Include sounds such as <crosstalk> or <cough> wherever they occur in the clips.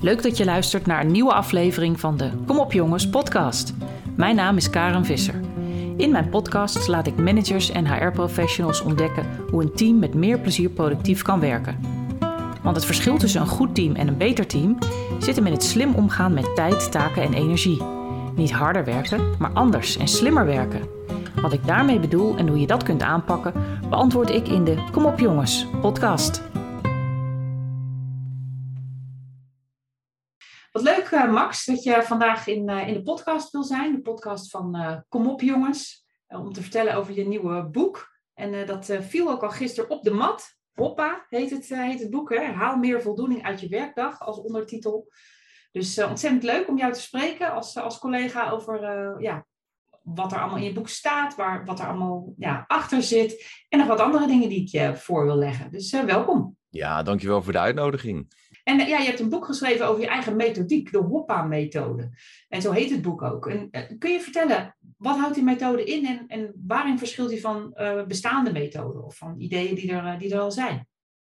Leuk dat je luistert naar een nieuwe aflevering van de Kom op jongens podcast. Mijn naam is Karen Visser. In mijn podcast laat ik managers en HR-professionals ontdekken hoe een team met meer plezier productief kan werken. Want het verschil tussen een goed team en een beter team zit hem in het slim omgaan met tijd, taken en energie. Niet harder werken, maar anders en slimmer werken. Wat ik daarmee bedoel en hoe je dat kunt aanpakken, beantwoord ik in de Kom op jongens podcast. Uh, Max, dat je vandaag in, uh, in de podcast wil zijn. De podcast van uh, Kom op jongens. om te vertellen over je nieuwe boek. En dat viel ook al gisteren op de mat. Hoppa heet het, heet het boek. Hè? Haal meer voldoening uit je werkdag als ondertitel. Dus ontzettend leuk om jou te spreken als, als collega over ja, wat er allemaal in je boek staat, waar, wat er allemaal ja, achter zit. En nog wat andere dingen die ik je voor wil leggen. Dus welkom. Ja, dankjewel voor de uitnodiging. En ja, je hebt een boek geschreven over je eigen methodiek, de Hoppa-methode. En zo heet het boek ook. En, uh, kun je vertellen, wat houdt die methode in en, en waarin verschilt die van uh, bestaande methoden of van ideeën die er, uh, die er al zijn?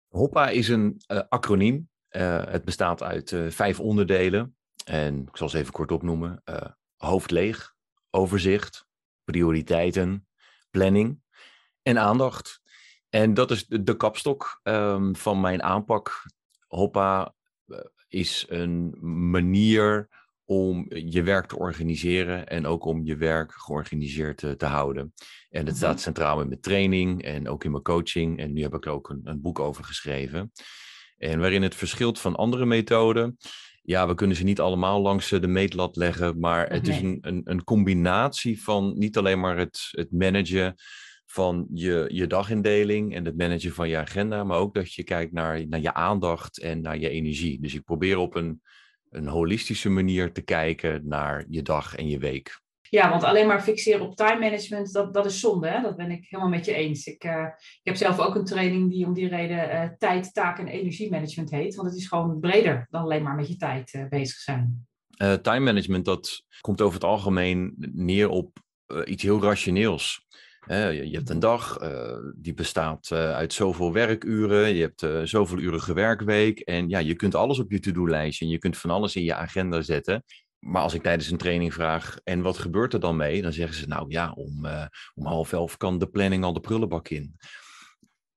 Hoppa is een acroniem. het bestaat uit vijf onderdelen. En ik zal ze even kort opnoemen. hoofd leeg, overzicht, prioriteiten, planning en aandacht. En dat is de, de kapstok um, van mijn aanpak Hoppa eh, is een manier om je werk te organiseren en ook om je werk georganiseerd te, te houden. En het staat mhm. centraal in mijn training en ook in mijn coaching. En nu heb ik er ook een, een boek over geschreven. En waarin het verschilt van andere methoden. Ja, we kunnen ze niet allemaal langs de meetlat leggen, maar het is een, een, een combinatie van niet alleen maar het, het managen van je, je dagindeling en het managen van je agenda, maar ook dat je kijkt naar, naar je aandacht en naar je energie. Dus ik probeer op een, een holistische manier te kijken naar je dag en je week. Ja, want alleen maar fixeren op time management, dat, dat is zonde. Hè? Dat ben ik helemaal met je eens. Ik, uh, ik heb zelf ook een training die om die reden uh, tijd, taak en energiemanagement heet. Want het is gewoon breder dan alleen maar met je tijd uh, bezig zijn. time management, dat komt over het algemeen neer op iets heel rationeels je, hebt een dag, uh, die bestaat uh, uit zoveel werkuren, je hebt uh, zoveel uren werkweek en ja, je kunt alles op je to-do-lijstje en je kunt van alles in je agenda zetten. Maar als ik tijdens een training vraag, en wat gebeurt er dan mee? Dan zeggen ze, nou ja, om, om half elf kan de planning al de prullenbak in.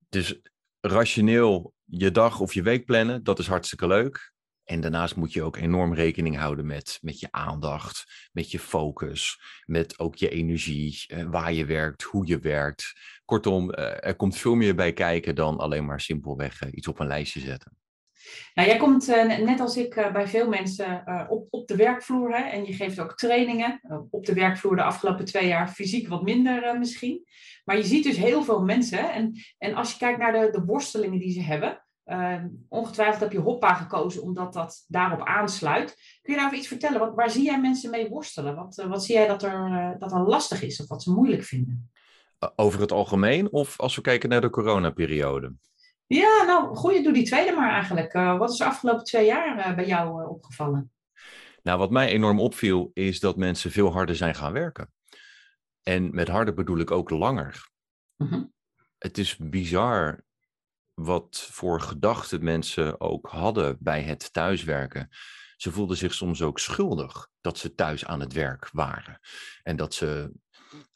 Dus rationeel je dag of je week plannen, dat is hartstikke leuk. En daarnaast moet je ook enorm rekening houden met, met je aandacht, met je focus, met ook je energie, eh, waar je werkt, hoe je werkt. Kortom, eh, er komt veel meer bij kijken dan alleen maar simpelweg eh, iets op een lijstje zetten. Nou, jij komt net als ik bij veel mensen op, op de werkvloer hè, en je geeft ook trainingen op de werkvloer de afgelopen twee jaar, fysiek wat minder misschien. Maar je ziet dus heel veel mensen en, en als je kijkt naar de, de worstelingen die ze hebben, uh, ongetwijfeld heb je Hoppa gekozen omdat dat daarop aansluit. Kun je daarover iets vertellen? Wat, waar zie jij mensen mee worstelen? Wat, uh, wat zie jij dat er, uh, dat er lastig is of wat ze moeilijk vinden? Over het algemeen of als we kijken naar de coronaperiode? Ja, nou, goeie, doe die tweede maar eigenlijk. wat is de afgelopen twee jaar bij jou opgevallen? Nou, wat mij enorm opviel is dat mensen veel harder zijn gaan werken. En met harder bedoel ik ook langer. -huh. Het is bizar wat voor gedachten mensen ook hadden bij het thuiswerken. Ze voelden zich soms ook schuldig dat ze thuis aan het werk waren. En dat ze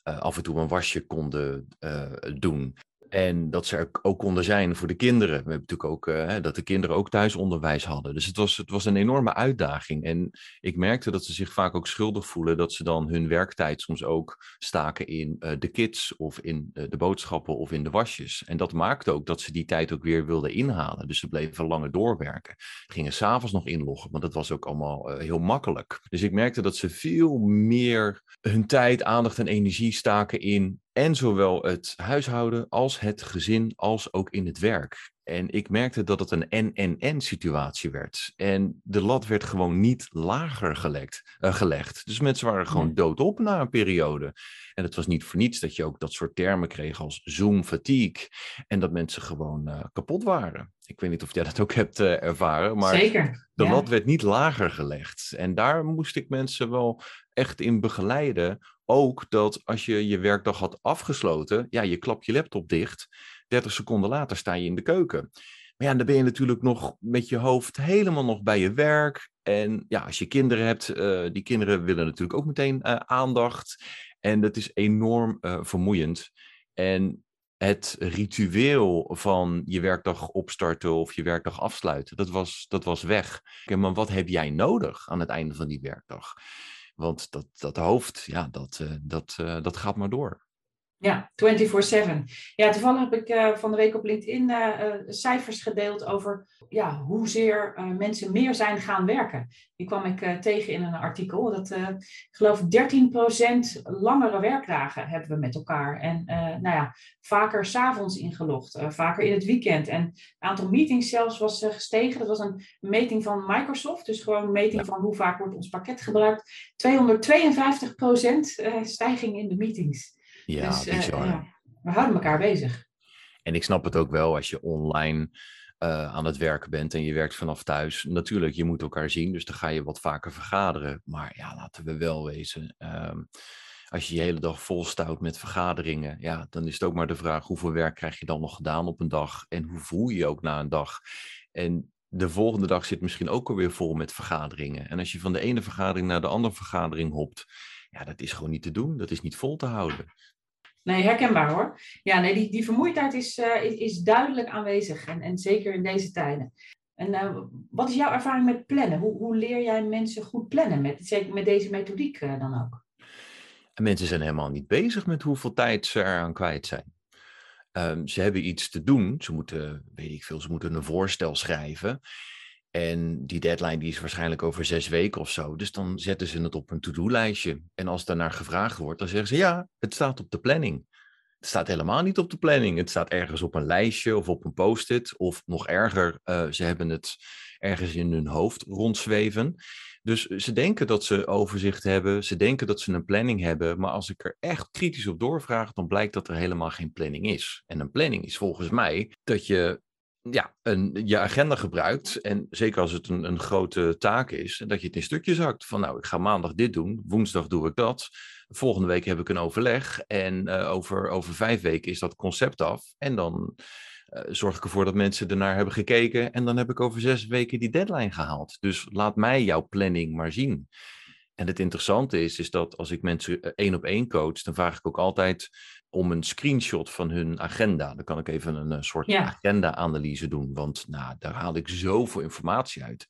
uh, af en toe een wasje konden uh, doen. En dat ze er ook konden zijn voor de kinderen. We hebben natuurlijk ook uh, dat de kinderen ook thuisonderwijs hadden. Dus het was, het was een enorme uitdaging. En ik merkte dat ze zich vaak ook schuldig voelen dat ze dan hun werktijd soms ook staken in uh, de kids of in uh, de boodschappen of in de wasjes. En dat maakte ook dat ze die tijd ook weer wilden inhalen. Dus ze bleven langer doorwerken. Gingen s'avonds nog inloggen, want dat was ook allemaal heel makkelijk. Dus ik merkte dat ze veel meer hun tijd, aandacht en energie staken in en zowel het huishouden als het gezin als ook in het werk. En ik merkte dat het een en-en-en situatie werd. En de lat werd gewoon niet lager gelekt, uh, gelegd. Dus mensen waren gewoon doodop na een periode. En het was niet voor niets dat je ook dat soort termen kreeg als Zoom fatigue. En dat mensen gewoon uh, kapot waren. Ik weet niet of jij dat ook hebt uh, ervaren. Maar Zeker, de lat werd niet lager gelegd. En daar moest ik mensen wel echt in begeleiden ook dat als je je werkdag had afgesloten, ja, je klapt je laptop dicht. 30 seconden later sta je in de keuken. Maar ja, dan ben je natuurlijk nog met je hoofd helemaal nog bij je werk. En ja, als je kinderen hebt, uh, die kinderen willen natuurlijk ook meteen uh, aandacht. En dat is enorm uh, vermoeiend. En het ritueel van je werkdag opstarten of je werkdag afsluiten, dat was, dat was weg. Maar wat heb jij nodig aan het einde van die werkdag? Want dat, dat hoofd, ja, dat, dat, dat gaat maar door. Ja, 24-7. Ja, toevallig heb ik uh, van de week op LinkedIn uh, uh, cijfers gedeeld over ja, hoezeer mensen meer zijn gaan werken. Die kwam ik tegen in een artikel. Dat ik geloof 13% langere werkdagen hebben we met elkaar. En nou ja, vaker s'avonds ingelogd, vaker in het weekend. En het aantal meetings zelfs was gestegen. Dat was een meting van Microsoft. Dus gewoon een meting van hoe vaak wordt ons pakket gebruikt. 252% stijging in de meetings. Ja, dus, uh, ja, we houden elkaar bezig. En ik snap het ook wel als je online uh, aan het werken bent en je werkt vanaf thuis. Natuurlijk, je moet elkaar zien, dus dan ga je wat vaker vergaderen. Maar ja, laten we wel wezen. Um, als je je hele dag volstout met vergaderingen, ja, dan is het ook maar de vraag hoeveel werk krijg je dan nog gedaan op een dag en hoe voel je je ook na een dag. En de volgende dag zit misschien ook alweer vol met vergaderingen. En als je van de ene vergadering naar de andere vergadering hopt, ja, dat is gewoon niet te doen. Dat is niet vol te houden. Nee, herkenbaar hoor. Ja, nee, die, die vermoeidheid is, uh, is, is, duidelijk aanwezig. En, en zeker in deze tijden. En uh, wat is jouw ervaring met plannen? Hoe, hoe leer jij mensen goed plannen? Met, zeker met deze methodiek uh, dan ook? En mensen zijn helemaal niet bezig met hoeveel tijd ze eraan kwijt zijn. Um, ze hebben iets te doen. Ze moeten, weet ik veel, ze moeten een voorstel schrijven. En die deadline die is waarschijnlijk over zes weken of zo. Dus dan zetten ze het op een to-do-lijstje. En als daarnaar gevraagd wordt, dan zeggen ze ja, het staat op de planning. Het staat helemaal niet op de planning. Het staat ergens op een lijstje of op een post-it. Of nog erger, uh, ze hebben het ergens in hun hoofd rondzweven. Dus ze denken dat ze overzicht hebben, ze denken dat ze een planning hebben, maar als ik er echt kritisch op doorvraag, dan blijkt dat er helemaal geen planning is. En een planning is volgens mij dat je ja, een, je agenda gebruikt. En zeker als het een, een grote taak is, dat je het in stukjes hakt. Van nou, ik ga maandag dit doen, woensdag doe ik dat. Volgende week heb ik een overleg. En uh, over, over vijf weken is dat concept af. En dan uh, zorg ik ervoor dat mensen ernaar hebben gekeken. En dan heb ik over zes weken die deadline gehaald. Dus laat mij jouw planning maar zien. En het interessante is, is dat als ik mensen eh, één op één coach, dan vraag ik ook altijd om een screenshot van hun agenda. Dan kan ik even een, een soort agenda-analyse doen, want nou, daar haal ik zoveel informatie uit.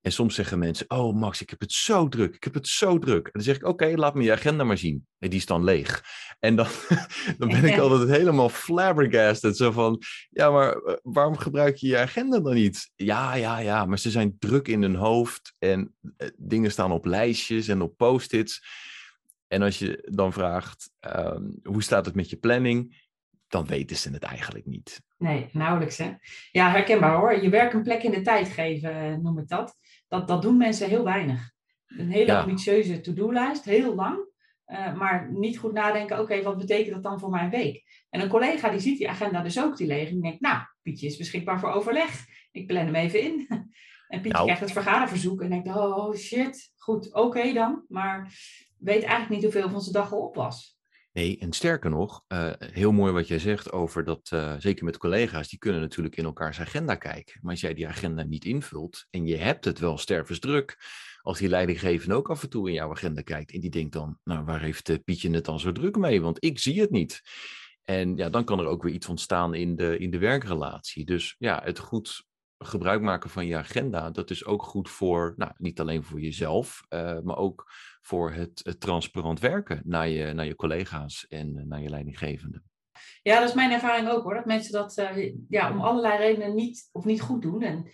En soms zeggen mensen, oh Max, ik heb het zo druk, ik heb het zo druk. En dan zeg ik, oké, laat me je agenda maar zien. En die is dan leeg. En dan, <laughs> dan ben ik altijd helemaal flabbergasted. Zo van, ja, maar eh, waarom gebruik je je agenda dan niet? Ja, ja, ja, maar ze zijn druk in hun hoofd en eh, dingen staan op lijstjes en op post-its. En als je dan vraagt, ehm, hoe staat het met je planning? Dan weten ze het eigenlijk niet. Nee, nauwelijks hè. Ja, herkenbaar hoor. Je werk een plek in de tijd geven, eh, noem ik dat. Dat, dat doen mensen heel weinig. Een hele ambitieuze to-do-lijst, heel lang. Uh, maar niet goed nadenken, oké, wat betekent dat dan voor mijn week? En een collega die ziet die agenda dus ook die leeg. En denkt, nou, Pietje is beschikbaar voor overleg. Ik plan hem even in. <laughs> En Pietje nou. krijgt het vergaderverzoek en denkt, oh shit, goed, oké dan. Maar weet eigenlijk niet hoeveel van zijn dag al op was. Nee, en sterker nog, uh, heel mooi wat jij zegt over dat, uh, zeker met collega's, die kunnen natuurlijk in elkaars agenda kijken. Maar als jij die agenda niet invult en je hebt het wel stervensdruk, als die leidinggevende ook af en toe in jouw agenda kijkt en die denkt dan, nou waar heeft uh, Pietje het dan zo druk mee? Want ik zie het niet. En ja, dan kan er ook weer iets ontstaan in de, in de werkrelatie. Dus ja, het goed gebruik maken van je agenda, dat is ook goed voor, nou, niet alleen voor jezelf, maar ook voor het, het, transparant werken naar je, naar je collega's en uh, naar je leidinggevende. Ja, dat is mijn ervaring ook hoor. Dat mensen dat uh, ja, om allerlei redenen niet of niet goed doen. En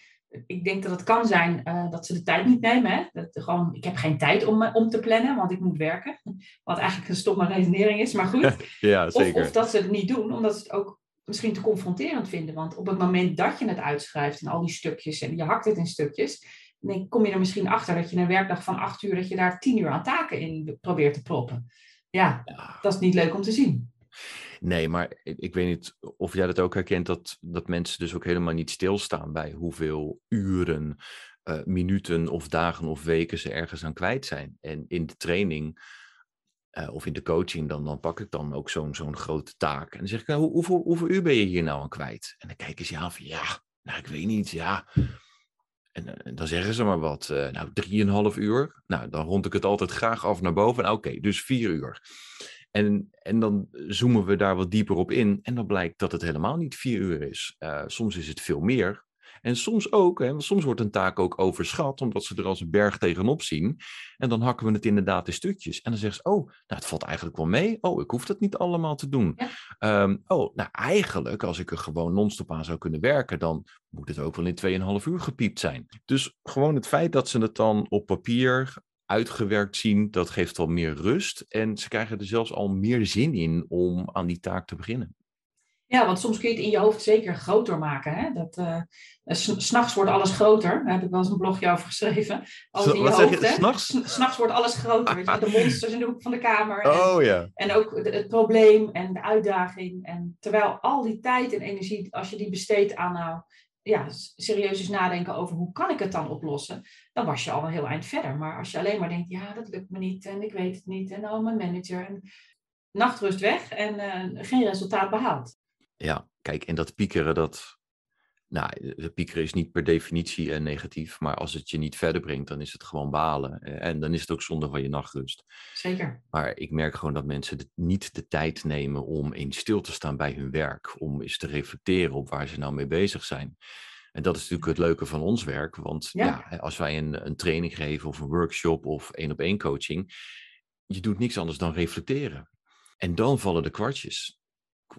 ik denk dat het kan zijn dat ze de tijd niet nemen. Hè? Dat gewoon, ik heb geen tijd om, om te plannen, want ik moet werken. <laughs> Wat eigenlijk een stomme redenering is, maar goed. <laughs> ja, zeker. Of, of dat ze het niet doen, omdat ze het ook misschien te confronterend vinden. Want op het moment dat je het uitschrijft in al die stukjes en je hakt het in stukjes, dan kom je er misschien achter dat je een werkdag van acht uur, dat je daar tien uur aan taken in probeert te proppen. Ja, dat is niet leuk om te zien. Nee, maar ik weet niet of jij dat ook herkent, dat, dat mensen dus ook helemaal niet stilstaan bij hoeveel uren, uh, minuten of dagen of weken ze ergens aan kwijt zijn. En in de training uh, of in de coaching, dan, dan pak ik dan ook zo'n zo'n grote taak. En dan zeg ik, nou, hoeveel, hoeveel uur ben je hier nou aan kwijt? En dan kijken ze aan van, ja, Nou, ik weet niet, ja. En, en dan zeggen ze maar wat, uh, nou, drieënhalf uur. Nou, dan rond ik het altijd graag af naar boven. Nou, oké, dus vier uur. En, en dan zoomen we daar wat dieper op in. En dan blijkt dat het helemaal niet vier uur is. Uh, soms is het veel meer. En soms ook, hè, soms wordt een taak ook overschat, omdat ze er als een berg tegenop zien. En dan hakken we het inderdaad in stukjes. En dan zeggen ze, oh, nou, het valt eigenlijk wel mee. Oh, ik hoef dat niet allemaal te doen. Um, oh, nou, eigenlijk, als ik er gewoon non-stop aan zou kunnen werken, dan moet het ook wel in 2,5 uur gepiept zijn. Dus gewoon het feit dat ze het dan op papier uitgewerkt zien, dat geeft wel meer rust. En ze krijgen er zelfs al meer zin in om aan die taak te beginnen. Ja, want soms kun je het in je hoofd zeker groter maken. Hè? Dat, uh, s'nachts wordt alles groter. Daar heb ik wel eens een blogje over geschreven. Alles in je hoofd, je? S'nachts? S'nachts wordt alles groter. Weet je? De monsters in de hoek van de kamer. En, oh ja. En ook het probleem en de uitdaging. En terwijl al die tijd en energie, als je die besteedt aan nou, ja, serieus eens nadenken over hoe kan ik het dan oplossen, dan was je al een heel eind verder. Maar als je alleen maar denkt, ja, dat lukt me niet en ik weet het niet en oh, mijn manager. En nachtrust weg en uh, geen resultaat behaald. Ja, kijk, en dat piekeren, dat. Nou, piekeren is niet per definitie uh, negatief, maar als het je niet verder brengt, dan is het gewoon balen. Uh, en dan is het ook zonde van je nachtrust. Zeker. Maar ik merk gewoon dat mensen de, niet de tijd nemen om eens stil te staan bij hun werk, om eens te reflecteren op waar ze nou mee bezig zijn. En dat is natuurlijk het leuke van ons werk, want ja. ja als wij een, een training geven of een workshop of één op één coaching, je doet niks anders dan reflecteren. En dan vallen de kwartjes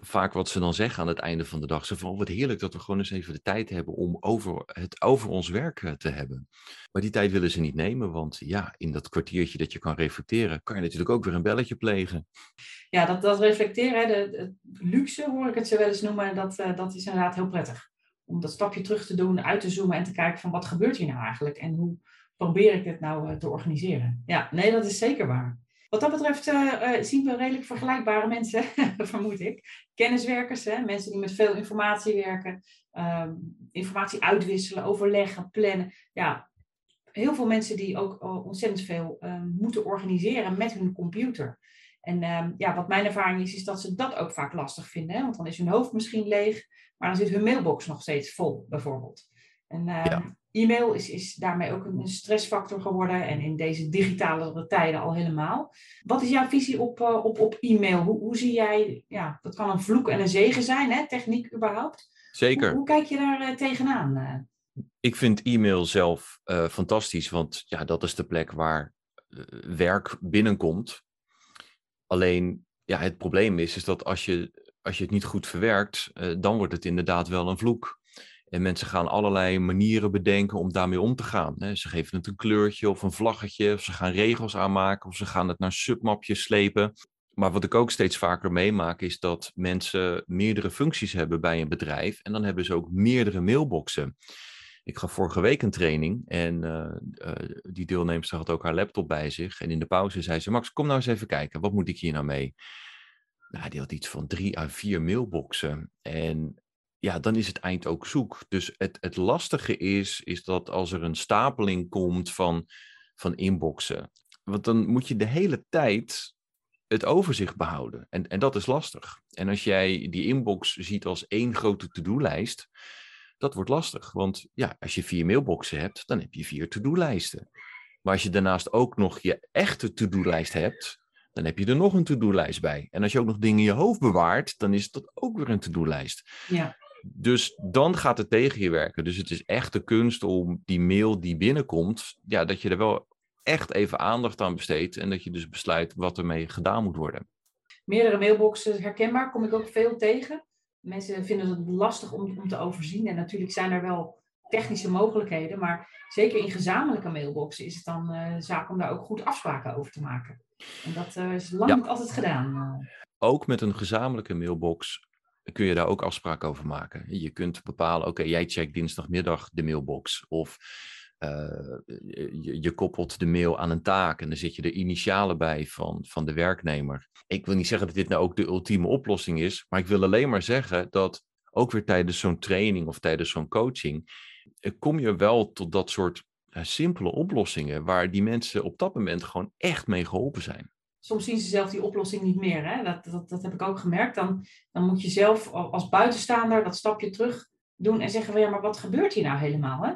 vaak wat ze dan zeggen aan het einde van de dag. Ze van, oh, wat heerlijk dat we gewoon eens even de tijd hebben om over het over ons werk eh, te hebben. Maar die tijd willen ze niet nemen, want ja, in dat kwartiertje dat je kan reflecteren, kan je natuurlijk ook weer een belletje plegen. Ja, dat, dat reflecteren, de, de luxe hoor ik het zo wel eens noemen, dat, uh, dat is inderdaad heel prettig. Om dat stapje terug te doen, uit te zoomen en te kijken van wat gebeurt hier nou eigenlijk en hoe probeer ik dit nou uh, te organiseren. Ja, nee, dat is zeker waar. Wat dat betreft uh, zien we redelijk vergelijkbare mensen, <laughs> vermoed ik. Kenniswerkers, hè? mensen die met veel informatie werken, um, informatie uitwisselen, overleggen, plannen. Ja, heel veel mensen die ook ontzettend veel um, moeten organiseren met hun computer. En um, ja, wat mijn ervaring is, is dat ze dat ook vaak lastig vinden. Hè? Want dan is hun hoofd misschien leeg, maar dan zit hun mailbox nog steeds vol, bijvoorbeeld. En ja. E-mail is, is daarmee ook een stressfactor geworden en in deze digitale tijden al helemaal. Wat is jouw visie op, uh, op, op e-mail? Hoe, hoe zie jij, ja, dat kan een vloek en een zegen zijn, hè? techniek überhaupt. Zeker. Hoe, hoe kijk je daar uh, tegenaan? Uh? Ik vind e-mail zelf fantastisch, want ja, dat is de plek waar werk binnenkomt. Alleen, ja, het probleem is, is dat als je, als je het niet goed verwerkt, dan wordt het inderdaad wel een vloek. En mensen gaan allerlei manieren bedenken om daarmee om te gaan. Ze geven het een kleurtje of een vlaggetje, of ze gaan regels aanmaken, of ze gaan het naar submapjes slepen. Maar wat ik ook steeds vaker meemaak, is dat mensen meerdere functies hebben bij een bedrijf. En dan hebben ze ook meerdere mailboxen. Ik gaf vorige week een training en uh, uh, die deelnemster had ook haar laptop bij zich. En in de pauze zei ze: Max, kom nou eens even kijken, wat moet ik hier nou mee? Nou, die had iets van drie à vier mailboxen. En ja, dan is het eind ook zoek. Dus het, het lastige is, is dat als er een stapeling komt van, van inboxen, want dan moet je de hele tijd het overzicht behouden. En, en dat is lastig. En als jij die inbox ziet als één grote to-do-lijst, dat wordt lastig. Want ja, als je vier mailboxen hebt, dan heb je vier to-do-lijsten. Maar als je daarnaast ook nog je echte to-do-lijst hebt, dan heb je er nog een to-do-lijst bij. En als je ook nog dingen in je hoofd bewaart, dan is dat ook weer een to-do-lijst. Ja. Dus dan gaat het tegen je werken. Dus het is echt de kunst om die mail die binnenkomt, ja, dat je er wel echt even aandacht aan besteedt en dat je dus besluit wat ermee gedaan moet worden. Meerdere mailboxen herkenbaar, kom ik ook veel tegen. Mensen vinden het lastig om, om te overzien en natuurlijk zijn er wel technische mogelijkheden, maar zeker in gezamenlijke mailboxen is het dan uh, zaak om daar ook goed afspraken over te maken. En dat uh, is lang niet altijd gedaan. Uh. Ook met een gezamenlijke mailbox kun je daar ook afspraken over maken. Je kunt bepalen, oké, jij checkt dinsdagmiddag de mailbox. Of uh, je, je, koppelt de mail aan een taak en dan zit je de initialen bij van, van de werknemer. Ik wil niet zeggen dat dit nou ook de ultieme oplossing is, maar ik wil alleen maar zeggen dat ook weer tijdens zo'n training of tijdens zo'n coaching, eh, kom je wel tot dat soort uh, simpele oplossingen waar die mensen op dat moment gewoon echt mee geholpen zijn soms zien ze zelf die oplossing niet meer. Hè? Dat, dat, dat heb ik ook gemerkt. Dan, dan moet je zelf als buitenstaander dat stapje terug doen en zeggen ja, maar wat gebeurt hier nou helemaal? Hè?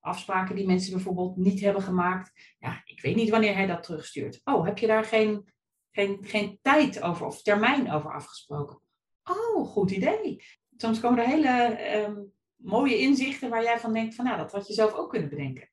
Afspraken die mensen bijvoorbeeld niet hebben gemaakt. Ja, ik weet niet wanneer hij dat terugstuurt. Oh, heb je daar geen, geen, geen tijd over of termijn over afgesproken? Oh, goed idee. Soms komen er hele ehm, mooie inzichten waar jij van denkt van nou, dat had je zelf ook kunnen bedenken.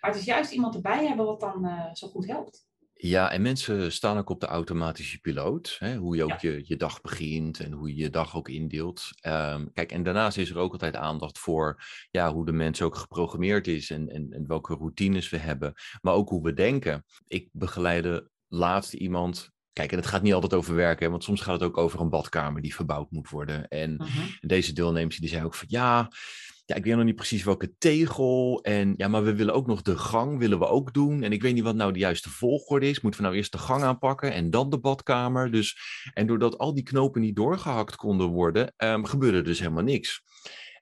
Maar het is juist iemand erbij hebben wat dan uh, zo goed helpt. Ja, en mensen staan ook op de automatische piloot. Hè? Hoe je ook je, je dag begint en hoe je je dag ook indeelt. Ehm, kijk, en daarnaast is er ook altijd aandacht voor ja, hoe de mens ook geprogrammeerd is en, en, en welke routines we hebben. Maar ook hoe we denken. Ik begeleide laatst iemand Kijk, en het gaat niet altijd over werken, want soms gaat het ook over een badkamer die verbouwd moet worden. En mhm. deze deelnemers die zei ook van ja, ja, ik weet nog niet precies welke tegel. En ja, maar we willen ook nog de gang, willen we ook doen. En ik weet niet wat nou de juiste volgorde is. Moeten we nou eerst de gang aanpakken en dan de badkamer? Dus, en doordat al die knopen niet doorgehakt konden worden, um, gebeurde dus helemaal niks.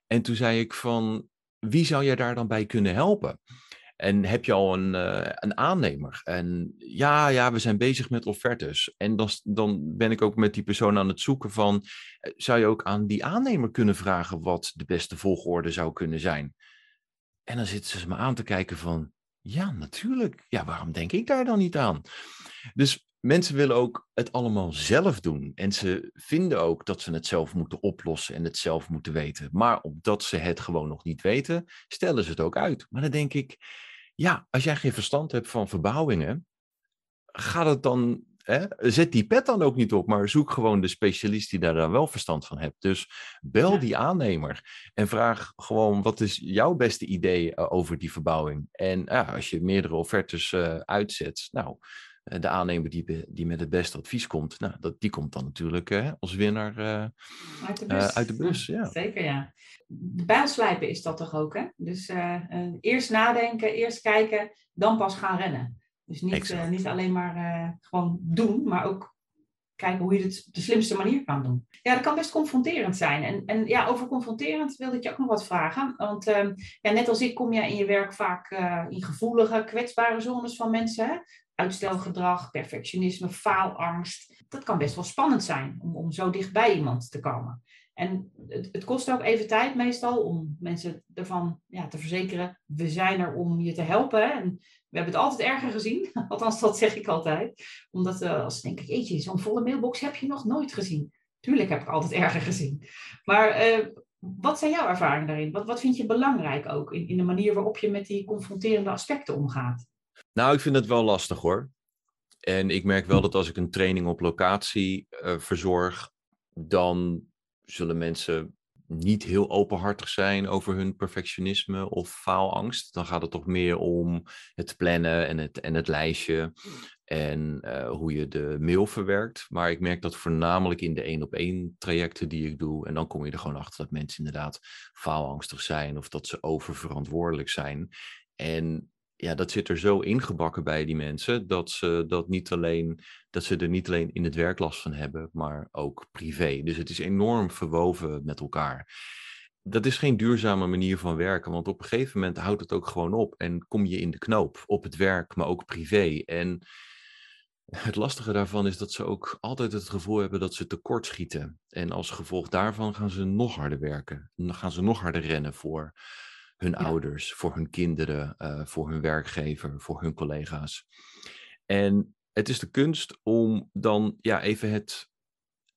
En toen zei ik van, wie zou jij daar dan bij kunnen helpen? En heb je al een, uh, een aannemer? En ja, ja, we zijn bezig met offertes. En dan, dan ben ik ook met die persoon aan het zoeken van, eh, zou je ook aan die aannemer kunnen vragen wat de beste volgorde zou kunnen zijn? En dan zitten ze me aan te kijken van, ja, natuurlijk. Ja, waarom denk ik daar dan niet aan? Dus mensen willen ook het allemaal zelf doen. En ze vinden ook dat ze het zelf moeten oplossen en het zelf moeten weten. Maar omdat ze het gewoon nog niet weten, stellen ze het ook uit. Maar dan denk ik, ja, als jij geen verstand hebt van verbouwingen, gaat het dan, hè, zet die pet dan ook niet op, maar zoek gewoon de specialist die daar dan wel verstand van hebt. Dus bel die aannemer en vraag gewoon, wat is jouw beste idee eh, over die verbouwing? En ja, als je meerdere offertes uh, uitzet, nou, eh, de aannemer die, die met het beste advies komt, nou, dat, die komt dan natuurlijk uh, als winnaar uh, uit de bus. uit de bus ja. Zeker, ja. Bijlslijpen is dat toch ook, hè? Dus eerst nadenken, eerst kijken, dan pas gaan rennen. Dus niet, niet alleen maar gewoon doen, maar ook kijken hoe je het op de slimste manier kan doen. Ja, dat kan best confronterend zijn. En, en ja, over confronterend wilde ik je ook nog wat vragen. Want ehm, ja, net als ik kom je in je werk vaak in gevoelige, kwetsbare zones van mensen. Hè? uitstelgedrag, perfectionisme, faalangst. Dat kan best wel spannend zijn om, om zo dichtbij iemand te komen. En het, kost ook even tijd meestal om mensen ervan ja, te verzekeren, we zijn er om je te helpen. En we hebben het altijd erger gezien, <laughs> althans dat zeg ik altijd. Omdat uh, als denk ik, eetje, zo'n volle mailbox heb je nog nooit gezien. Tuurlijk heb ik altijd erger gezien. Maar uh, wat zijn jouw ervaringen daarin? Wat, wat vind je belangrijk ook in, in de manier waarop je met die confronterende aspecten omgaat? Nou, ik vind het wel lastig hoor. En ik merk wel dat als ik een training op locatie uh, verzorg, dan zullen mensen niet heel openhartig zijn over hun perfectionisme of faalangst. Dan gaat het toch meer om het plannen en het, en het lijstje en uh, hoe je de mail verwerkt. Maar ik merk dat voornamelijk in de één op één trajecten die ik doe. En dan kom je er gewoon achter dat mensen inderdaad faalangstig zijn of dat ze oververantwoordelijk zijn. En ja, dat zit er zo ingebakken bij die mensen dat ze, dat, niet alleen, dat ze er niet alleen in het werk last van hebben, maar ook privé. Dus het is enorm verwoven met elkaar. Dat is geen duurzame manier van werken, want op een gegeven moment houdt het ook gewoon op en kom je in de knoop op het werk, maar ook privé. En het lastige daarvan is dat ze ook altijd het gevoel hebben dat ze tekort schieten. En als gevolg daarvan gaan ze nog harder werken. Dan gaan ze nog harder rennen voor hun ouders, voor hun kinderen, uh, voor hun werkgever, voor hun collega's. En het is de kunst om dan ja, even het,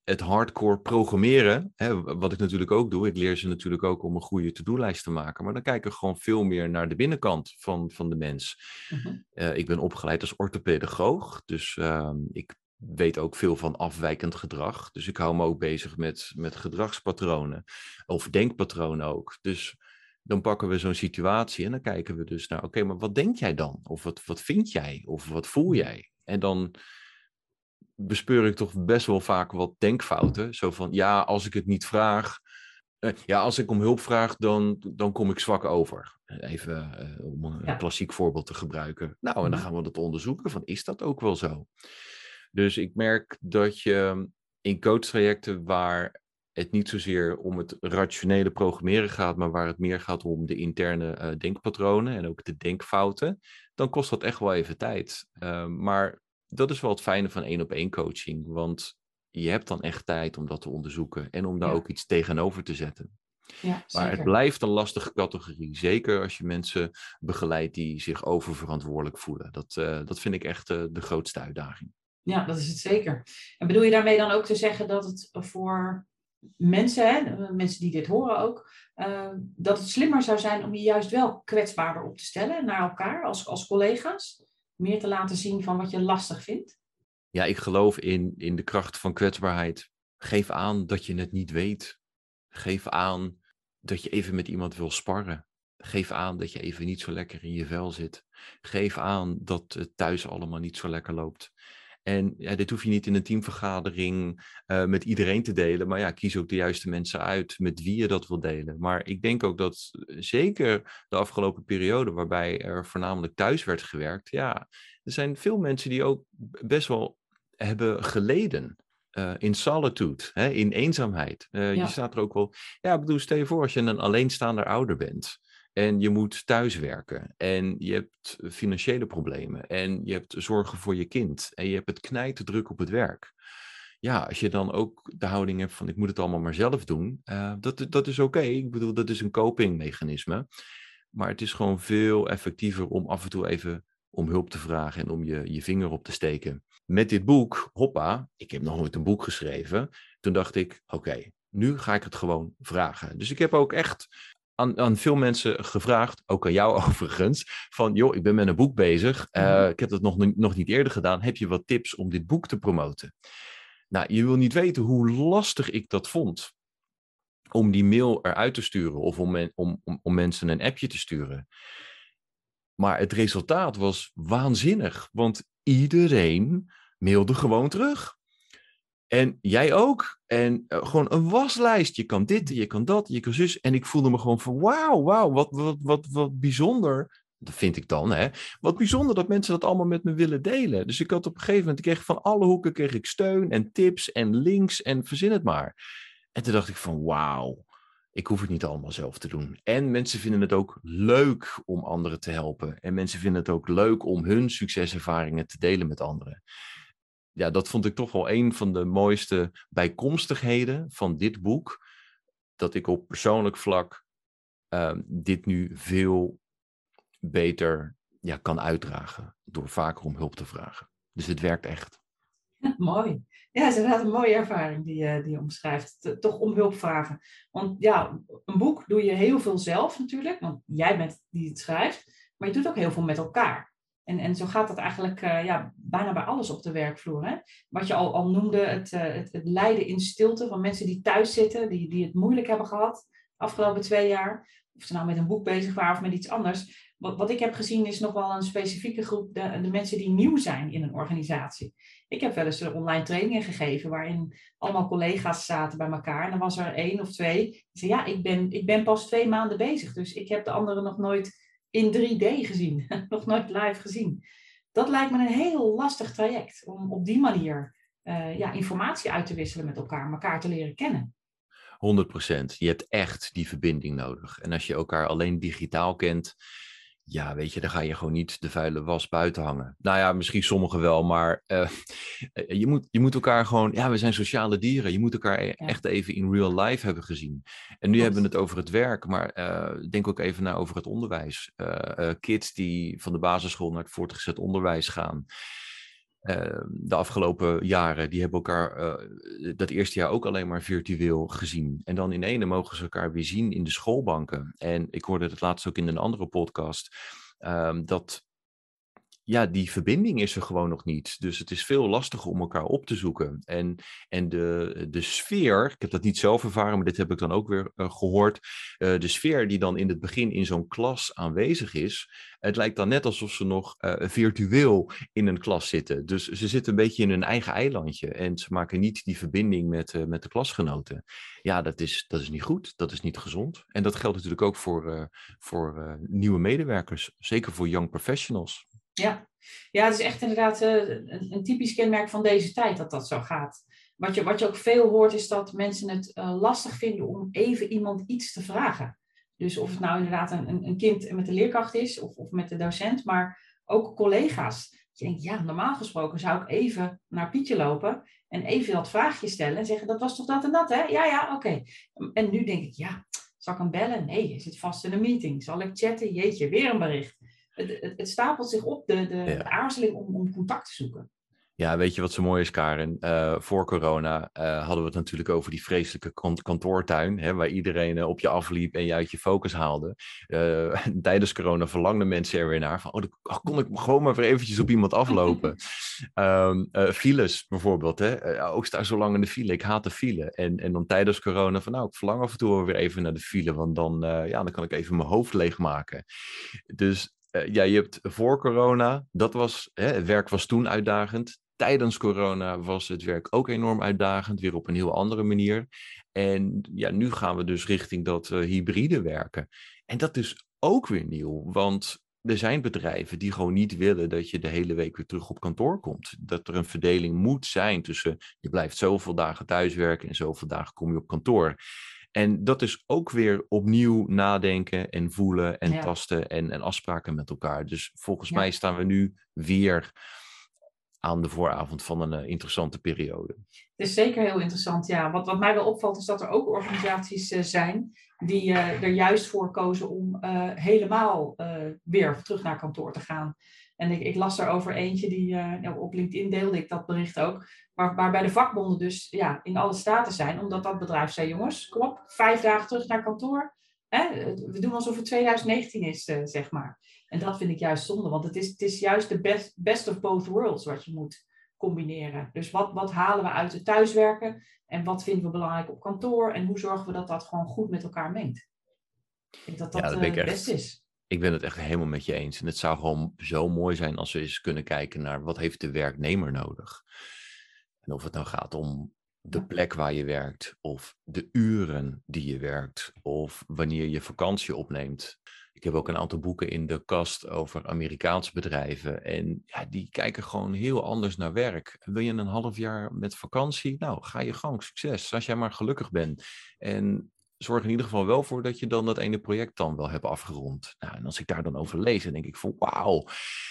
het hardcore programmeren, hè, wat ik natuurlijk ook doe. Ik leer ze natuurlijk ook om een goede to-do-lijst te maken. Maar dan kijken we gewoon veel meer naar de binnenkant van, van de mens. Mm ik ben opgeleid als orthopedagoog, dus uh, ik weet ook veel van afwijkend gedrag. Dus ik hou me ook bezig met, met gedragspatronen of denkpatronen ook. Dus dan pakken we zo'n situatie en dan kijken we dus naar, oké, maar wat denk jij dan? Of wat, wat vind jij? Of wat voel jij? En dan bespeur ik toch best wel vaak wat denkfouten. Zo van, ja, als ik het niet vraag, eh, ja, als ik om hulp vraag, dan, dan kom ik zwak over. Even uh, om een klassiek voorbeeld te gebruiken. Nou, en dan mhm. gaan we dat onderzoeken van, is dat ook wel zo? Dus ik merk dat je in coachtrajecten waar het niet zozeer om het rationele programmeren gaat, maar waar het meer gaat om de interne uh, denkpatronen en ook de denkfouten, dan kost dat echt wel even tijd. Uh, maar dat is wel het fijne van één op één coaching, want je hebt dan echt tijd om dat te onderzoeken en om daar ook iets tegenover te zetten. Ja, maar het blijft een lastige categorie. Zeker als je mensen begeleidt die zich oververantwoordelijk voelen. Dat, uh, dat vind ik echt uh, de grootste uitdaging. Ja, dat is het zeker. En bedoel je daarmee dan ook te zeggen dat het voor mensen, hè, mensen die dit horen ook, uh, dat het slimmer zou zijn om je juist wel kwetsbaarder op te stellen naar elkaar als, als collega's? Meer te laten zien van wat je lastig vindt? Ja, ik geloof in, in de kracht van kwetsbaarheid. Geef aan dat je het niet weet. Geef aan dat je even met iemand wil sparren. Geef aan dat je even niet zo lekker in je vel zit. Geef aan dat het thuis allemaal niet zo lekker loopt. En ja, dit hoef je niet in een teamvergadering uh, met iedereen te delen. Maar ja, kies ook de juiste mensen uit met wie je dat wil delen. Maar ik denk ook dat eh, zeker de afgelopen periode, waarbij er voornamelijk thuis werd gewerkt. Ja, er zijn veel mensen die ook best wel hebben geleden. Uh, in solitude, hè, in eenzaamheid. Uh, Je staat er ook wel. Ja, ik bedoel, stel je voor als je een alleenstaander ouder bent. En je moet thuiswerken. En je hebt financiële problemen. En je hebt zorgen voor je kind. En je hebt het knijten druk op het werk. Ja, als je dan ook de houding hebt van ik moet het allemaal maar zelf doen. Uh, dat, dat is oké. Ik bedoel, dat is een copingmechanisme. Maar het is gewoon veel effectiever om af en toe even om hulp te vragen en om je, je vinger op te steken. Met dit boek, hoppa, ik heb nog nooit een boek geschreven. Toen dacht ik, oké, nu ga ik het gewoon vragen. Dus ik heb ook echt aan, aan, veel mensen gevraagd, ook aan jou <laughs> overigens, van joh, ik ben met een boek bezig. Uh, ik heb dat nog, nog niet eerder gedaan. Heb je wat tips om dit boek te promoten? Nou, je wil niet weten hoe lastig ik dat vond. Om die mail eruit te sturen of om, om, om, om mensen een appje te sturen. Maar het resultaat was waanzinnig, want iedereen mailde gewoon terug. En jij ook. En uh, gewoon een waslijst. Je kan dit, je kan dat, je kan zus. En ik voelde me gewoon van wauw, wauw, wat, wat, wat, wat bijzonder. Dat vind ik dan, hè. Wat bijzonder dat mensen dat allemaal met me willen delen. Dus ik had op een gegeven moment, ik kreeg van alle hoeken kreeg ik steun en tips en links en verzin het maar. En toen dacht ik van wauw, ik hoef het niet allemaal zelf te doen. En mensen vinden het ook leuk om anderen te helpen. En mensen vinden het ook leuk om hun succeservaringen te delen met anderen ja, dat vond ik toch wel een van de mooiste bijkomstigheden van dit boek. Dat ik op persoonlijk vlak ehm, dit nu veel beter ja, kan uitdragen. Door vaker om hulp te vragen. Dus het werkt echt. mooi. Ja, het is inderdaad een mooie ervaring die, je, die je omschrijft. Toch om hulp vragen. Want ja, een boek doe je heel veel zelf natuurlijk. Want jij bent die het schrijft. Maar je doet ook heel veel met elkaar. En, en zo gaat dat eigenlijk uh, ja, bijna bij alles op de werkvloer. Hè? Wat je al, al noemde, het, uh, het, het, lijden in stilte van mensen die thuis zitten, die, die het moeilijk hebben gehad de afgelopen twee jaar. Of ze nou met een boek bezig waren of met iets anders. Wat, wat ik heb gezien is nog wel een specifieke groep, de, de mensen die nieuw zijn in een organisatie. Ik heb wel eens online trainingen gegeven waarin allemaal collega's zaten bij elkaar. En dan was er één of twee die zeiden, ja, ik ben, ik ben pas twee maanden bezig. Dus ik heb de anderen nog nooit in 3D gezien, <laughs> nog nooit live gezien. Dat lijkt me een heel lastig traject om op die manier uh, ja, informatie uit te wisselen met elkaar, elkaar te leren kennen. 100%. Je hebt echt die verbinding nodig. En als je elkaar alleen digitaal kent, ja, weet je, dan ga je gewoon niet de vuile was buiten hangen. Nou ja, misschien sommigen wel, maar uh, <laughs> je, moet, je moet elkaar gewoon, ja, we zijn sociale dieren. Je moet elkaar e-, echt even in real life hebben gezien. En nu hebben we het over het werk, maar uh, denk ook even naar over het onderwijs. Uh, kids die van de basisschool naar het voortgezet onderwijs gaan. Ehm, de afgelopen jaren, die hebben elkaar uh, dat eerste jaar ook alleen maar virtueel gezien. En dan in ene mogen ze elkaar weer zien in de schoolbanken. En ik hoorde het laatst ook in een andere podcast, um, dat ja, die verbinding is er gewoon nog niet. Dus het is veel lastiger om elkaar op te zoeken. En, en de, de sfeer, ik heb dat niet zelf ervaren, maar dit heb ik dan ook weer uh, gehoord. Uh, de sfeer die dan in het begin in zo'n klas aanwezig is, het lijkt dan net alsof ze nog uh, virtueel in een klas zitten. Dus ze zitten een beetje in hun eigen eilandje en ze maken niet die verbinding met, met de klasgenoten. Ja, dat is, dat is niet goed, dat is niet gezond. En dat geldt natuurlijk ook voor, voor nieuwe medewerkers, zeker voor young professionals. Ja. ja, het is echt inderdaad uh, een, een, typisch kenmerk van deze tijd dat dat zo gaat. Wat je, wat je ook veel hoort is dat mensen het uh, lastig vinden om even iemand iets te vragen. Dus of het nou inderdaad een, een kind met de leerkracht is of, of met de docent, maar ook collega's. Je denkt, ja, normaal gesproken zou ik even naar Pietje lopen en even dat vraagje stellen en zeggen, dat was toch dat en dat, hè? Ja, ja, oké. En nu denk ik, ja, Zal ik hem bellen? Nee, je zit vast in een meeting. Zal ik chatten? Jeetje, weer een bericht. Het, het, het stapelt zich op, de, de, de aarzeling om, om contact te zoeken. Ja, weet je wat zo mooi is, Karen? Uh, voor corona uh, hadden we het natuurlijk over die vreselijke kantoortuin, hè, waar iedereen uh, op je afliep en je uit je focus haalde. <laughs> tijdens corona verlangden mensen er weer naar van, oh, dan kon ik gewoon maar weer eventjes op iemand aflopen. um, <laughs> files bijvoorbeeld, hè. ook sta zo lang in de file, ik haat de file. En, en dan tijdens corona van, nou, ik verlang af en toe weer even naar de file, want dan, ja, dan kan ik even mijn hoofd leegmaken. Dus ja, je hebt voor corona, dat was, hè, het werk was toen uitdagend tijdens corona was het werk ook enorm uitdagend, weer op een heel andere manier. En ja, nu gaan we dus richting dat hybride werken. En dat is ook weer nieuw, want er zijn bedrijven die gewoon niet willen dat je de hele week weer terug op kantoor komt. Dat er een verdeling moet zijn tussen je blijft zoveel dagen thuiswerken en zoveel dagen kom je op kantoor. En dat is ook weer opnieuw nadenken en voelen en tasten en, en afspraken met elkaar. Dus volgens mij staan we nu weer aan de vooravond van een eh, interessante periode. Het is zeker heel interessant, ja. Wat, wat mij wel opvalt is dat er ook organisaties uh, zijn die uh, er juist voor kozen om helemaal weer terug naar kantoor te gaan. En ik, ik las er over eentje, die nou, op LinkedIn deelde ik dat bericht ook, waar, waarbij de vakbonden dus ja, in alle staten zijn, omdat dat bedrijf zei, jongens, kom op, vijf dagen terug naar kantoor. Hè? We doen alsof het 2019 is, zeg maar. En dat vind ik juist zonde, want het is, het is juist de best, best of both worlds wat je moet combineren. Dus wat, wat halen we uit het thuiswerken en wat vinden we belangrijk op kantoor en hoe zorgen we dat dat gewoon goed met elkaar mengt. Ik denk dat dat, ja, dat uh, het beste is. Ik ben het echt helemaal met je eens. En het zou gewoon zo mooi zijn als we eens kunnen kijken naar wat heeft de werknemer nodig. En of het nou gaat om de plek waar je werkt, of de uren die je werkt, of wanneer je vakantie opneemt. Ik heb ook een aantal boeken in de kast over Amerikaanse bedrijven. En ja, die kijken gewoon heel anders naar werk. Wil je een half jaar met vakantie? Nou, ga je gang, succes. Als jij maar gelukkig bent. En zorg in ieder geval wel voor dat je dan dat ene project dan wel hebt afgerond. Nou, en als ik daar dan over lees, dan denk ik van wauw.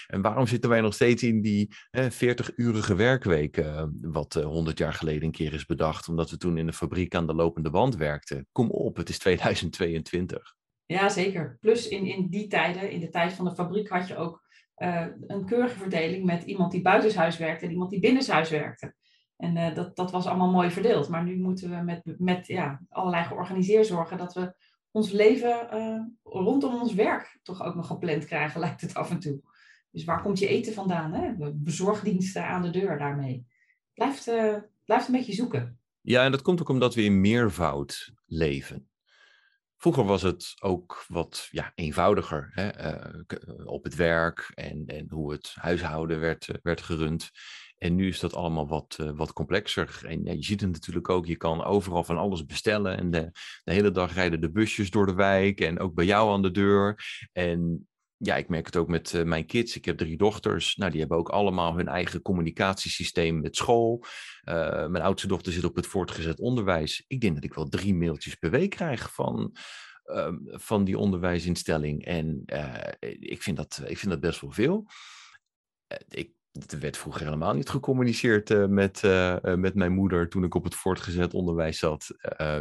En waarom zitten wij nog steeds in die 40-urige werkweek, uh, wat uh, 100 jaar geleden een keer is bedacht, omdat we toen in de fabriek aan de lopende band werkten? Kom op, het is 2022. Ja, zeker. Plus in, in die tijden, in de tijd van de fabriek, had je ook uh, een keurige verdeling met iemand die buitenshuis werkte en iemand die binnenshuis werkte. En uh, dat, dat was allemaal mooi verdeeld. Maar nu moeten we met, met ja, allerlei georganiseerd zorgen dat we ons leven uh, rondom ons werk toch ook nog gepland krijgen, <laughs> lijkt het af en toe. Dus waar komt je eten vandaan? Hè? Bezorgdiensten aan de deur daarmee. Blijft, blijft een beetje zoeken. Ja, en dat komt ook omdat we in meervoud leven. Vroeger was het ook wat ja, eenvoudiger hè? Op het werk en, en hoe het huishouden werd, werd gerund. En nu is dat allemaal wat, uh, wat complexer. En ja, je ziet het natuurlijk ook, je kan overal van alles bestellen. En de, de hele dag rijden de busjes door de wijk en ook bij jou aan de deur. En ja, ik merk het ook met uh, mijn kids. Ik heb drie dochters. Nou, die hebben ook allemaal hun eigen communicatiesysteem met school. Uh, mijn oudste dochter zit op het voortgezet onderwijs. Ik denk dat ik wel drie mailtjes per week krijg van, uh, van die onderwijsinstelling. En eh, ik, vind dat, ik vind dat best wel veel. ik er werd vroeger helemaal niet gecommuniceerd uh, met, uh, met mijn moeder toen ik op het voortgezet onderwijs zat.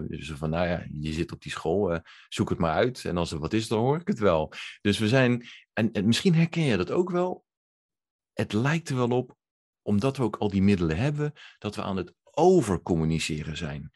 dus van, nou ja, je zit op die school, zoek het maar uit. En als er wat is, dan hoor ik het wel. Dus we zijn, en, en misschien herken je dat ook wel. Het lijkt er wel op, omdat we ook al die middelen hebben, dat we aan het overcommuniceren zijn.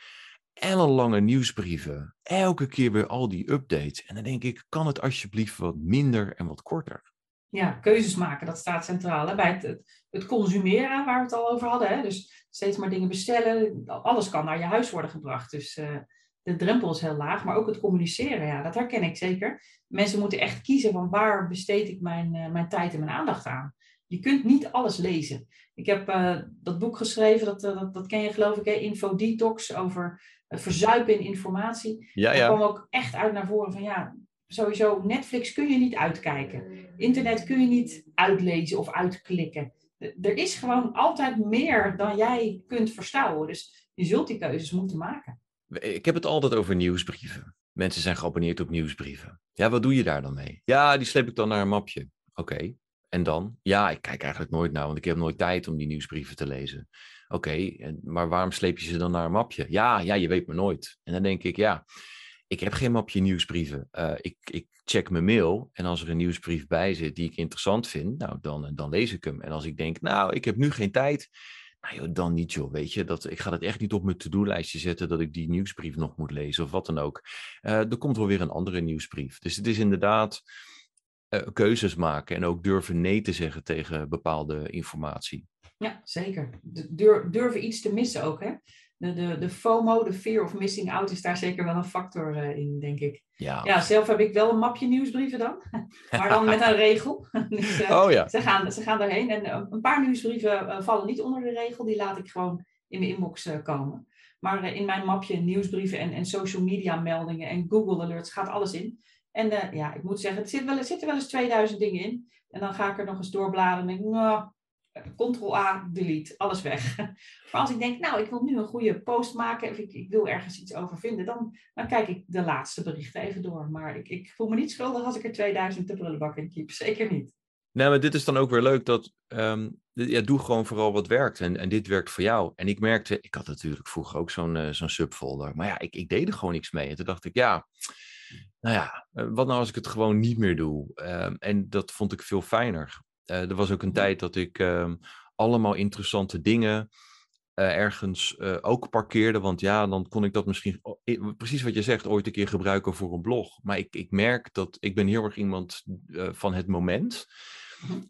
Ellenlange nieuwsbrieven, elke keer weer al die updates. En dan denk ik, kan het alsjeblieft wat minder en wat korter? Ja, keuzes maken, dat staat centraal. Hè? Bij het, het, consumeren, waar we het al over hadden. Hè? Dus steeds maar dingen bestellen. Alles kan naar je huis worden gebracht. Dus uh, de drempel is heel laag. Maar ook het communiceren, ja, dat herken ik zeker. Mensen moeten echt kiezen van waar besteed ik mijn, uh, mijn tijd en mijn aandacht aan. Je kunt niet alles lezen. Ik heb uh, dat boek geschreven, dat, dat, dat, ken je geloof ik, hè? Info Detox, over verzuipen in informatie. Ja, ja. Kwam ook echt uit naar voren van ja, sowieso, Netflix kun je niet uitkijken. Internet kun je niet uitlezen of uitklikken. Er is gewoon altijd meer dan jij kunt verstouwen. Dus je zult die keuzes moeten maken. Ik heb het altijd over nieuwsbrieven. Mensen zijn geabonneerd op nieuwsbrieven. Ja, wat doe je daar dan mee? Ja, die sleep ik dan naar een mapje. Oké, en dan? Ja, ik kijk eigenlijk nooit naar, want ik heb nooit tijd om die nieuwsbrieven te lezen. Oké, maar waarom sleep je ze dan naar een mapje? Ja, ja, je weet me nooit. En dan denk ik, ja, ik heb geen mapje nieuwsbrieven. Uh, ik, ik check mijn mail en als er een nieuwsbrief bij zit die ik interessant vind, nou, dan, dan lees ik hem. En als ik denk, nou, ik heb nu geen tijd, nou joh, dan niet joh, weet je. Dat, ik ga het echt niet op mijn to-do-lijstje zetten dat ik die nieuwsbrief nog moet lezen of wat dan ook. Uh, er komt wel weer een andere nieuwsbrief. Dus het is inderdaad keuzes maken en ook durven nee te zeggen tegen bepaalde informatie. Ja, zeker. Durf, durven iets te missen ook, hè? De, de, de FOMO, de fear of missing out, is daar zeker wel een factor uh, in, denk ik. Ja. ja, zelf heb ik wel een mapje nieuwsbrieven dan, <laughs> maar dan met een regel. <laughs> dus, uh, oh ja. Ze gaan, ze gaan daarheen en uh, een paar nieuwsbrieven vallen niet onder de regel, die laat ik gewoon in de inbox komen. Maar in mijn mapje nieuwsbrieven en, en social media meldingen en Google alerts gaat alles in. En ja, ik moet zeggen, er, zit wel, er zitten wel eens 2000 dingen in. En dan ga ik er nog eens doorbladeren en denk, nou, Ctrl-A, delete, alles weg. <laughs> Maar als ik denk, nou, ik wil nu een goede post maken of ik, ik wil ergens iets over vinden, dan, dan kijk ik de laatste berichten even door. Maar ik, ik voel me niet schuldig als ik er 2000 de prullenbak in keep. <laughs> Zeker niet. Nee, maar dit is dan ook weer leuk dat, um, ja, doe gewoon vooral wat werkt. En, en dit werkt voor jou. En ik merkte, ik had natuurlijk vroeger ook zo'n uh, zo'n subfolder. Maar ja, ik, ik deed er gewoon niks mee. En toen dacht ik, ja, nou ja, eh, wat nou als ik het gewoon niet meer doe? Um, en dat vond ik veel fijner. Uh, er was ook een tijd dat ik um, allemaal interessante dingen uh, ergens uh, ook parkeerde. Want ja, dan kon ik dat misschien, precies wat je zegt, ooit een keer gebruiken voor een blog. Maar ik, ik merk dat ik ben heel erg iemand van het moment.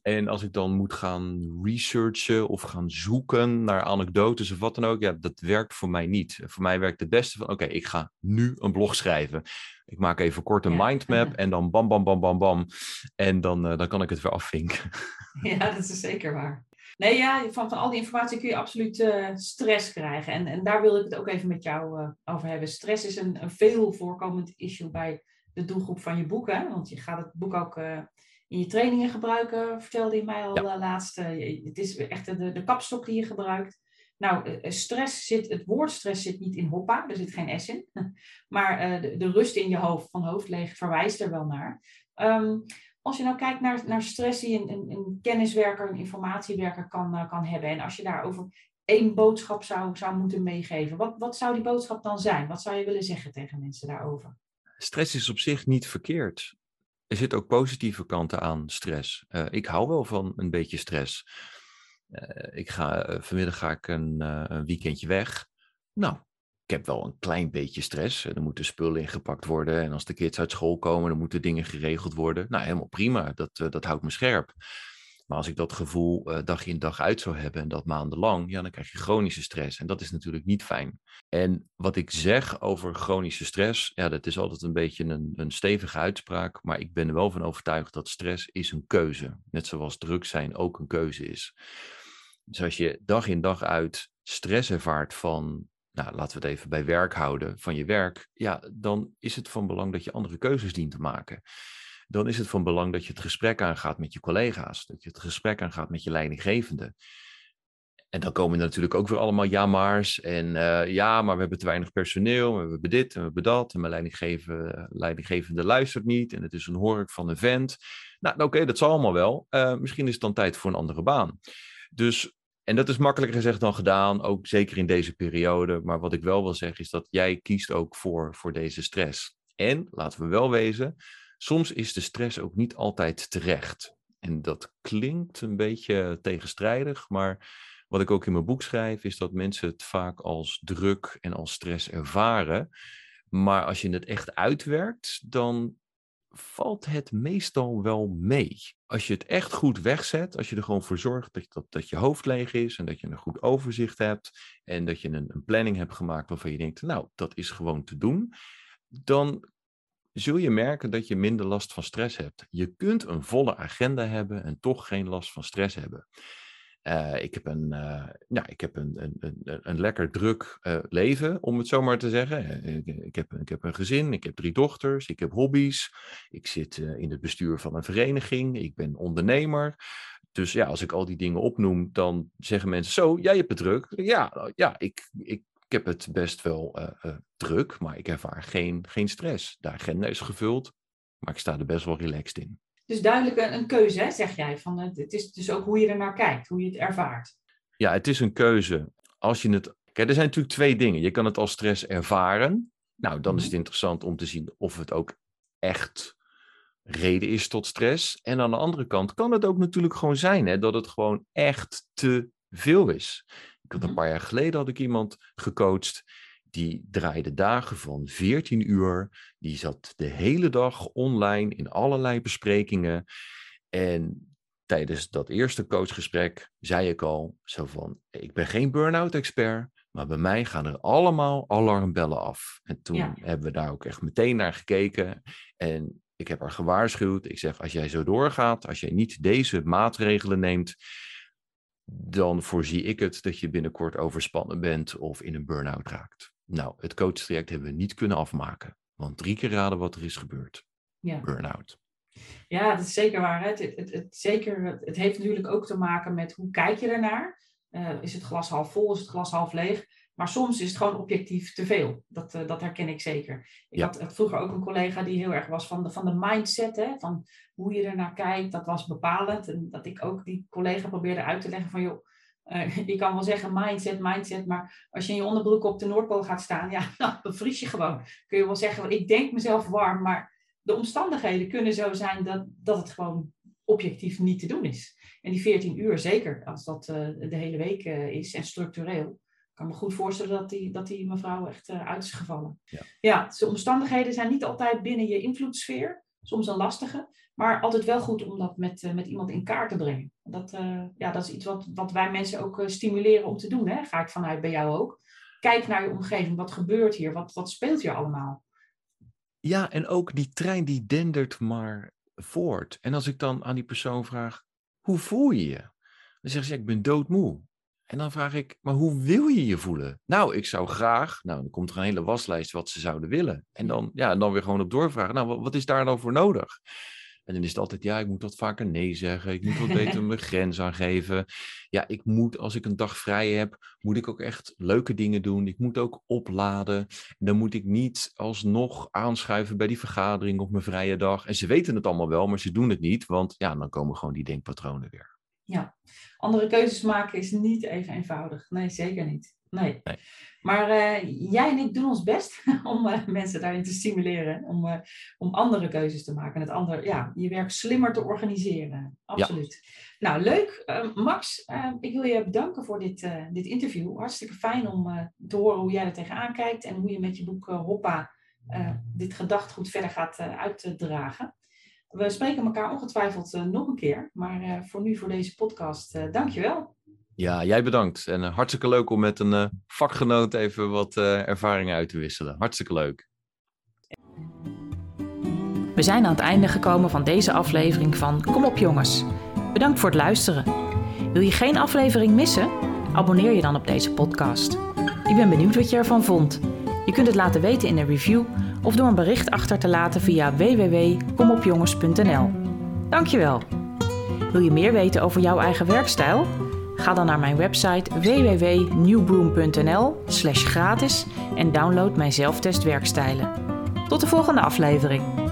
En als ik dan moet gaan researchen of gaan zoeken naar anekdotes of wat dan ook, ja, dat werkt voor mij niet. Voor mij werkt het beste van, oké, ik ga nu een blog schrijven. Ik maak even kort een mindmap en dan bam, bam, bam, bam, bam. En dan, uh, dan kan ik het weer afvinken. <laughs> Ja, dat is zeker waar. Nee, ja, van, van al die informatie kun je absoluut uh, stress krijgen. En, en daar wil ik het ook even met jou uh, over hebben. Stress is een, een veel voorkomend issue bij de doelgroep van je boek. Hè? Want je gaat het boek ook in je trainingen gebruiken, vertelde je mij al ja. laatst. het is echt de, de kapstok die je gebruikt. Nou, eh, eh, stress zit, het woord stress zit niet in hoppa, er zit geen S in. <laughs> Maar uh, de, de, rust in je hoofd, van hoofd leeg, verwijst er wel naar. Um, als je nou kijkt naar, naar stress die een, een, een kenniswerker, een informatiewerker kan, uh, kan hebben. En als je daarover één boodschap zou, zou moeten meegeven. Wat, wat zou die boodschap dan zijn? Wat zou je willen zeggen tegen mensen daarover? Stress is op zich niet verkeerd. Er zitten ook positieve kanten aan stress. Uh, ik hou wel van een beetje stress. Uh, ik ga, uh, vanmiddag ga ik een, een, weekendje weg. Nou, ik heb wel een klein beetje stress. Er moeten spullen ingepakt worden. En als de kids uit school komen, dan moeten dingen geregeld worden. Nou, helemaal prima. Dat, dat houdt me scherp. Maar als ik dat gevoel dag in dag uit zou hebben en dat maandenlang, ja, dan krijg je chronische stress. En dat is natuurlijk niet fijn. En wat ik zeg over chronische stress, ja, dat is altijd een beetje een, een stevige uitspraak. Maar ik ben er wel van overtuigd dat stress is een keuze. Net zoals druk zijn ook een keuze is. Dus als je dag in dag uit stress ervaart van, nou laten we het even bij werk houden, van je werk, ja, dan is het van belang dat je andere keuzes dient te maken. Dan is het van belang dat je het gesprek aangaat met je collega's, dat je het gesprek aangaat met je leidinggevende. En dan komen er natuurlijk ook weer allemaal ja-maars. En uh, ja, maar we hebben te weinig personeel. We hebben dit en we hebben dat. En mijn leidinggevende, leidinggevende luistert niet. En het is een hork van een vent. Nou, oké, okay, dat zal allemaal wel. Uh, misschien is het dan tijd voor een andere baan. Dus, en dat is makkelijker gezegd dan gedaan, ook zeker in deze periode. Maar wat ik wel wil zeggen is dat jij kiest ook voor, voor deze stress. En, laten we wel wezen, soms is de stress ook niet altijd terecht. En dat klinkt een beetje tegenstrijdig, maar wat ik ook in mijn boek schrijf, is dat mensen het vaak als druk en als stress ervaren. Maar als je het echt uitwerkt, dan valt het meestal wel mee. Als je het echt goed wegzet, als je er gewoon voor zorgt dat, dat, dat je hoofd leeg is en dat je een goed overzicht hebt en dat je een, een planning hebt gemaakt waarvan je denkt, nou, dat is gewoon te doen, dan zul je merken dat je minder last van stress hebt. Je kunt een volle agenda hebben en toch geen last van stress hebben. Uh, ik heb een, ja, ik heb een, een, een, een lekker druk uh, leven, om het zo maar te zeggen. Ik, heb, ik heb een gezin, ik heb drie dochters, ik heb hobby's. Ik zit in het bestuur van een vereniging, ik ben ondernemer. Dus ja, als ik al die dingen opnoem, dan zeggen mensen zo, jij hebt het druk. Ja, ja ik, ik heb het best wel druk, maar ik ervaar geen, geen stress. De agenda is gevuld, maar ik sta er best wel relaxed in. Dus duidelijk een, een keuze, hè, zeg jij. Van, het is dus ook hoe je er naar kijkt, hoe je het ervaart. Ja, het is een keuze. Als je het. Kijk, er zijn natuurlijk twee dingen. Je kan het als stress ervaren. Nou, dan is het mhm. interessant om te zien of het ook echt reden is tot stress. En aan de andere kant kan het ook natuurlijk gewoon zijn hè, dat het gewoon echt te veel is. Ik had een mhm. paar jaar geleden had ik iemand gecoacht. Die draaide dagen van 14 uur. Die zat de hele dag online in allerlei besprekingen. En tijdens dat eerste coachgesprek zei ik al zo van, ik ben geen burn-out expert, maar bij mij gaan er allemaal alarmbellen af. En toen hebben we daar ook echt meteen naar gekeken. En ik heb haar gewaarschuwd. Ik zeg, als jij zo doorgaat, als jij niet deze maatregelen neemt, dan voorzie ik het dat je binnenkort overspannen bent of in een burn-out raakt. Nou, het coachtraject hebben we niet kunnen afmaken. Want drie keer raden wat er is gebeurd. Ja. Burn-out. Ja, dat is zeker waar. Hè? Het, het, het, zeker, het heeft natuurlijk ook te maken met hoe kijk je ernaar. Uh, is het glas half vol, is het glas half leeg? Maar soms is het gewoon objectief te veel. Dat, uh, dat herken ik zeker. Ik had, vroeger ook een collega die heel erg was van de, van de mindset. Hè? Van hoe je ernaar kijkt, dat was bepalend. En dat ik ook die collega probeerde uit te leggen van... joh, uh, <laughs> je kan wel zeggen mindset, mindset, maar als je in je onderbroek op de Noordpool gaat staan, ja, <laughs> dan bevries je gewoon. Kun je wel zeggen, ik denk mezelf warm, maar de omstandigheden kunnen zo zijn dat, dat het gewoon objectief niet te doen is. En die 14 uur, zeker als dat uh, de hele week uh, is en structureel, kan me goed voorstellen dat die, dat die mevrouw echt uh, uit is gevallen. Ja, ja de omstandigheden zijn niet altijd binnen je invloedssfeer, soms een lastige, maar altijd wel goed om dat met, met iemand in kaart te brengen. Dat, ja, dat is iets wat, wat wij mensen ook stimuleren om te doen. Hè? Ga ik vanuit bij jou ook. Kijk naar je omgeving, wat gebeurt hier, wat, wat speelt hier allemaal? Ja, en ook die trein die dendert maar voort. En als ik dan aan die persoon vraag, hoe voel je je? Dan zeggen ze, ik ben doodmoe. En dan vraag ik, maar hoe wil je je voelen? Nou, ik zou graag, nou, dan komt er een hele waslijst wat ze zouden willen. En dan, ja, dan weer gewoon op doorvragen, nou, wat is daar dan voor nodig? En dan is het altijd, ja, ik moet wat vaker nee zeggen. Ik moet wat <laughs> beter mijn grens aangeven. Ja, ik moet, als ik een dag vrij heb, moet ik ook echt leuke dingen doen. Ik moet ook opladen. dan moet ik niet alsnog aanschuiven bij die vergadering op mijn vrije dag. En ze weten het allemaal wel, maar ze doen het niet. Want ja, dan komen gewoon die denkpatronen weer. Ja, andere keuzes maken is niet even eenvoudig. Nee, zeker niet. Nee. Maar uh, jij en ik doen ons best <laughs> om uh, mensen daarin te stimuleren. Om, uh, om andere keuzes te maken. En het andere, ja, je werk slimmer te organiseren. Absoluut. Nou, leuk. Max, ik wil je bedanken voor dit, dit interview. Hartstikke fijn om te horen hoe jij er tegenaan kijkt. En hoe je met je boek Hoppa dit gedachtgoed verder gaat uitdragen. We spreken elkaar ongetwijfeld nog een keer. Maar voor nu, voor deze podcast, dankjewel. Ja, jij bedankt. En uh, hartstikke leuk om met een uh, vakgenoot even wat uh, ervaringen uit te wisselen. Hartstikke leuk. We zijn aan het einde gekomen van deze aflevering van Kom op jongens. Bedankt voor het luisteren. Wil je geen aflevering missen? Abonneer je dan op deze podcast. Ik ben benieuwd wat je ervan vond. Je kunt het laten weten in een review of door een bericht achter te laten via www.komopjongens.nl. Dankjewel. Wil je meer weten over jouw eigen werkstijl? Ga dan naar mijn website www.newbroom.nl/gratis en download mijn zelftest werkstijlen. Tot de volgende aflevering.